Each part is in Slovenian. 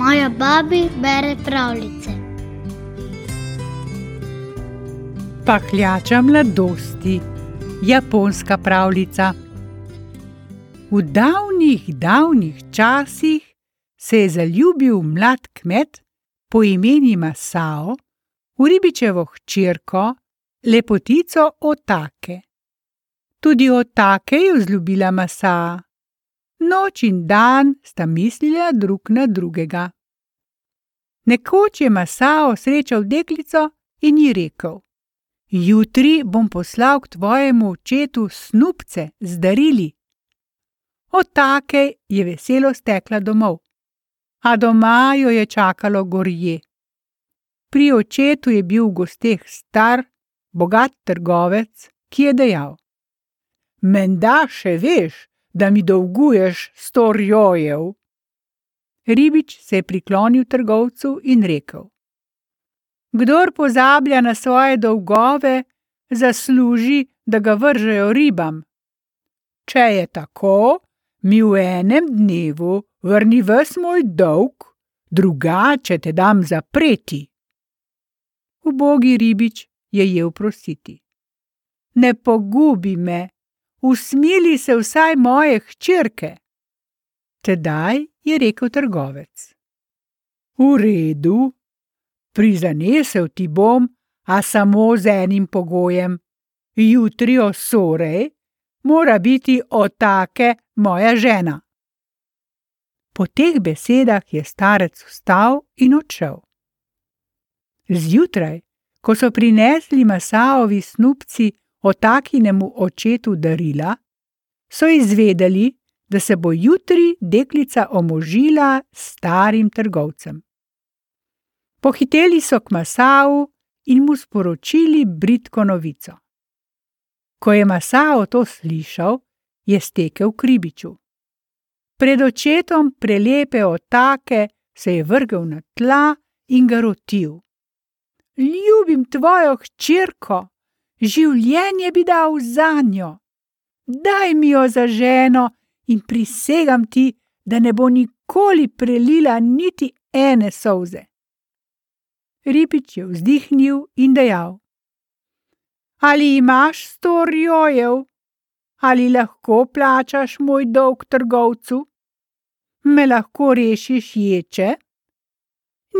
Moja babi bere pravljice. Pahljača mladosti, japonska pravljica. V davnih, davnih časih se je zaljubil mlad kmet po imenu Masao v ribičevo hčerko, lepotico Otake. Tudi Otake je vzljubila Masa. Noč in dan sta mislila drug na drugega. Nekoč je Masao srečal deklico in ji rekel: Jutri bom poslal k tvojemu očetu snupce z darili. Otake je veselo stekla domov, a doma jo je čakalo gorje. Pri očetu je bil v gosteh star, bogat trgovec, ki je dejal: Menda še veš, da mi dolguješ sto rjojev. Ribič se je priklonil trgovcu in rekel: Kdor pozablja na svoje dolgove, zasluži, da ga vržejo ribam. Če je tako, mi v enem dnevu vrni ves moj dolg, drugače te dam zapreti. Ubogi ribič je jel prositi. Ne pogubi me, usmili se vsaj moje hčerke. Tedaj je rekel trgovec: V redu, prizanesel ti bom, a samo z enim pogojem. Jutri osorej mora biti otake moja žena. Po teh besedah je starec vstal in odšel. Zjutraj, ko so prinesli Masaovi snupci otakinemu očetu darila, so izvedeli, da se bo jutri deklica omožila s starim trgovcem. Pohiteli so k Masau in mu sporočili britko novico. Ko je Masao to slišal, je stekel k ribiču. Pred očetom prelepe otake se je vrgel na tla in ga rotil. Ljubim tvojo hčerko, življenje bi dal za njo. Daj mi jo za ženo in prisegam ti, da ne bo nikoli prelila niti ene solze. Ribič je vzdihnil in dejal: Ali imaš sto rjojev, ali lahko plačaš moj dolg trgovcu? Me lahko rešiš ječe?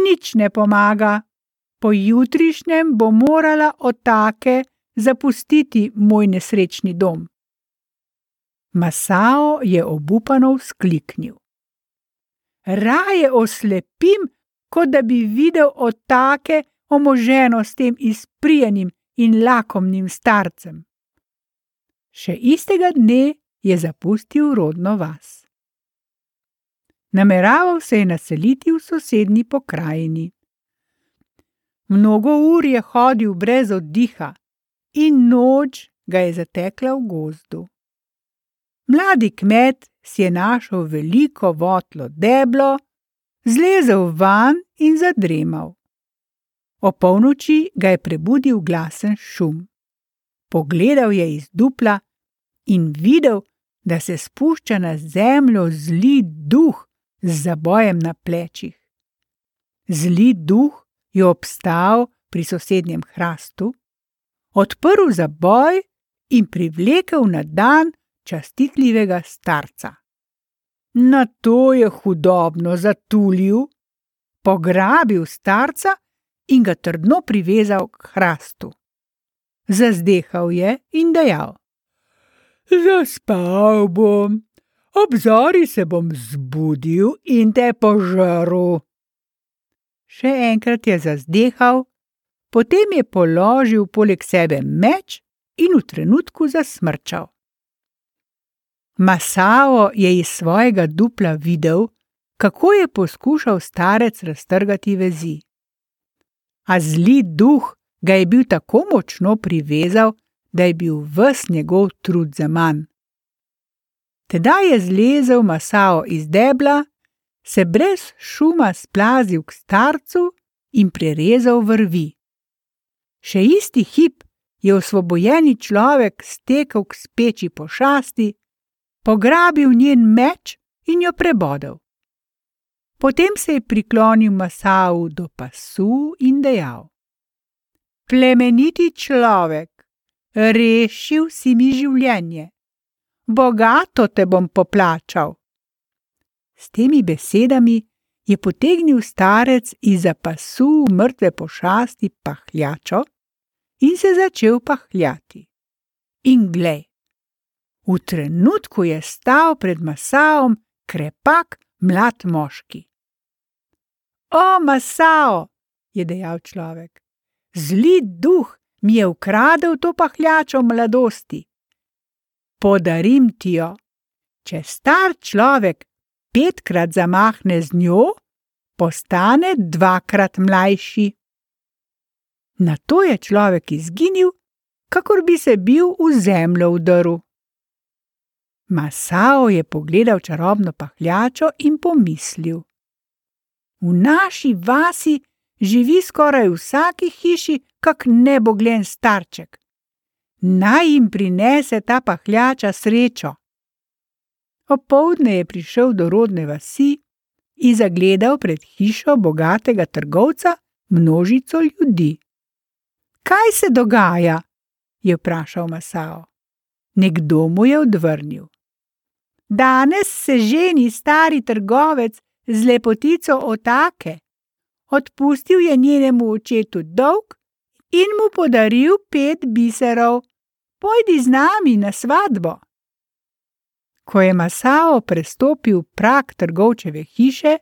Nič ne pomaga, pojutrišnjem bo morala otake zapustiti moj nesrečni dom. Masao je obupano vzkliknil. Raje oslepim, kot da bi videl otake omoženo s tem izprijenim in lakomnim starcem. Še istega dne je zapustil rodno vas. Nameraval se je naseliti v sosednji pokrajini. Mnogo ur je hodil brez oddiha, in noč ga je zatekla v gozdu. Mladi kmet si je našel veliko votlo deblo, zlezel van in zadremal. O polnoči ga je prebudil glasen šum. Pogledal je iz dupla in videl, da se spušča na zemljo zli duh z zabojem na plečih. Zli duh je obstal pri sosednjem hrastu, odprl zaboj in privlekel na dan častitljivega starca. Na to je hudobno zatulil, pograbil starca in ga trdno privezal k hrastu. Zazdehal je in dejal: Zaspal bom, ob zori se bom zbudil in te požrl. Še enkrat je zazdehal, potem je položil poleg sebe meč in v trenutku zasmrčal. Masao je iz svojega dupla videl, kako je poskušal starec raztrgati vezi. A zli duh ga je bil tako močno privezal, da je bil ves njegov trud za manj. Tedaj je zlezel Masao iz debla, se brez šuma splazil k starcu in prerezal vrvi. Še isti hip je osvobojeni človek stekel k speči pošasti, pograbil njen meč in jo prebodel. Potem se je priklonil Masau do pasu in dejal: Plemeniti človek, rešil si mi življenje, bogato te bom poplačal. S temi besedami je potegnil starec izza pasu mrtve pošasti pahljačo in se začel pahljati. In glej, v trenutku je stal pred Masaom krepak mlad moški. O, Masao, je dejal človek, zli duh mi je ukradel to pahljačo mladosti. Podarim ti jo, če star človek petkrat zamahne z njo, postane dvakrat mlajši. Na to je človek izginil, kakor bi se bil v zemljo vdrl. Masao je pogledal čarobno pahljačo in pomislil: V naši vasi živi skoraj v vsaki hiši kak neboglen starček. Naj jim prinese ta pahljača srečo. Opoldne je prišel do rodne vasi in zagledal pred hišo bogatega trgovca množico ljudi. Kaj se dogaja? je vprašal Masao. Nekdo mu je odvrnil. Danes se ženi stari trgovec z lepotico Otake. Odpustil je njenemu očetu dolg in mu podaril pet biserov. Pojdi z nami na svatbo. Ko je Masao prestopil prak trgovčeve hiše,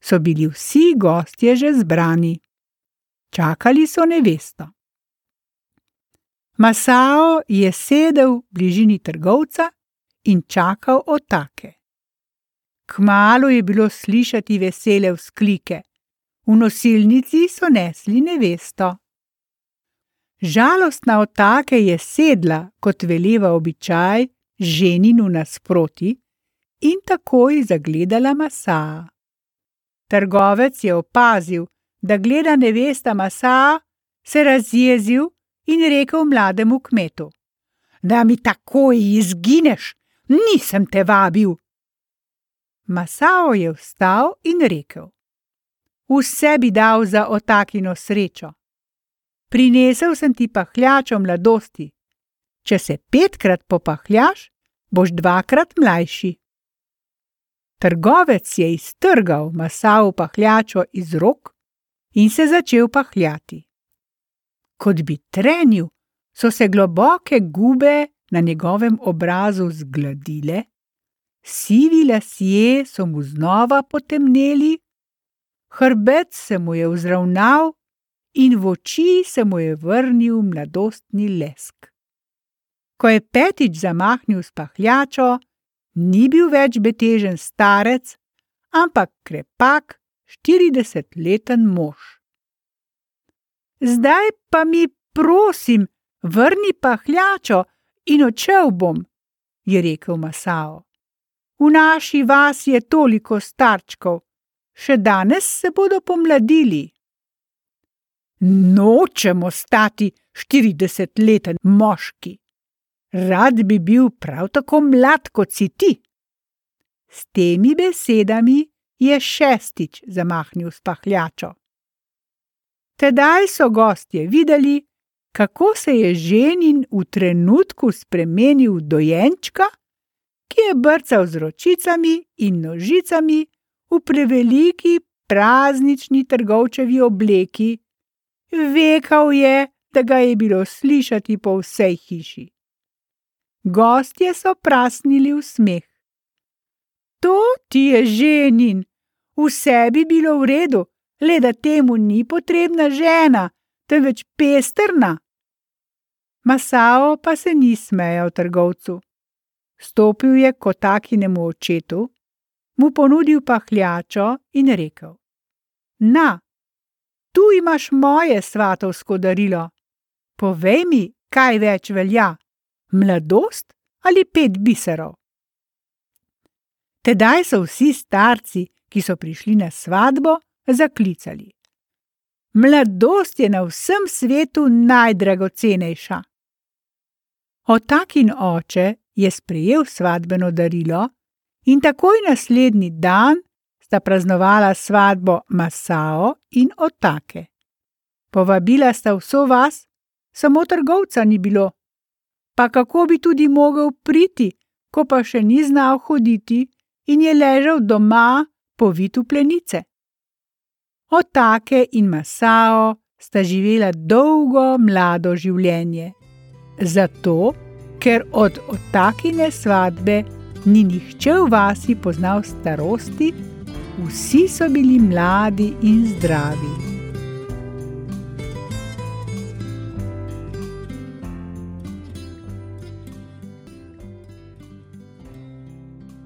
so bili vsi gostje že zbrani. Čakali so nevesto. Masao je sedel v bližini trgovca in čakal otake. Kmalo je bilo slišati vesele vzklike. V nosilnici so nesli nevesto. Žalostna otake je sedla, kot veleva običaj, ženinu nasproti in takoj zagledala masa. Trgovec je opazil, da gleda nevesta masa, se razjezil in rekel mlademu kmetu: Da mi takoj izgineš, nisem te vabil. Masao je vstal in rekel: Vse bi dal za otakino srečo. Prinesel sem ti pahljačo mladosti. Če se petkrat popahljaš, boš dvakrat mlajši. Trgovec je iztrgal Masao pahljačo iz rok in se začel pahljati. Kot bi trenil, so se globoke gube na njegovem obrazu zgladile sivi lasje so mu znova potemneli, hrbet se mu je vzravnal in v oči se mu je vrnil mladostni lesk. Ko je petič zamahnil s pahljačo, ni bil več betežen starec, ampak krepak, štiridesetleten mož. Zdaj pa mi, prosim, vrni pahljačo in odšel bom, je rekel Masao. V naši vasi je toliko starčkov, še danes se bodo pomladili. Nočemo stati štiridesetleten moški. Rad bi bil prav tako mlad kot si ti. S temi besedami je šestič zamahnil s pahljačo. Tedaj so gostje videli, kako se je ženin v trenutku spremenil v dojenčka ki je brcal z ročicami in nožicami v preveliki praznični trgovčevi obleki. Vekal je, da ga je bilo slišati po vsej hiši. Gostje so prasnili v smeh. To ti je ženin, vse bi bilo v redu, le da temu ni potrebna žena, temveč pestrna. Masao pa se ni smejal trgovcu. Stopil je k takinemu očetu, mu ponudil pahljačo in rekel: Na, tu imaš moje svatovsko darilo. Povej mi, kaj več velja: mladost ali pet biserov. Tedaj so vsi starci, ki so prišli na svatbo, zaklicali: Mladost je na vsem svetu najdragocenejša. Otakin oče je sprejel svatbeno darilo in takoj naslednji dan sta praznovala svadbo Masao in Otake. Povabila sta vso vas, samo trgovca ni bilo. Pa kako bi tudi mogel priti, ko pa še ni znal hoditi in je ležal doma, povit v plenice. Otake in Masao sta živela dolgo mlado življenje. Zato, ker od Otakine svadbe ni nihče v vasi poznal starosti, vsi so bili mladi in zdravi.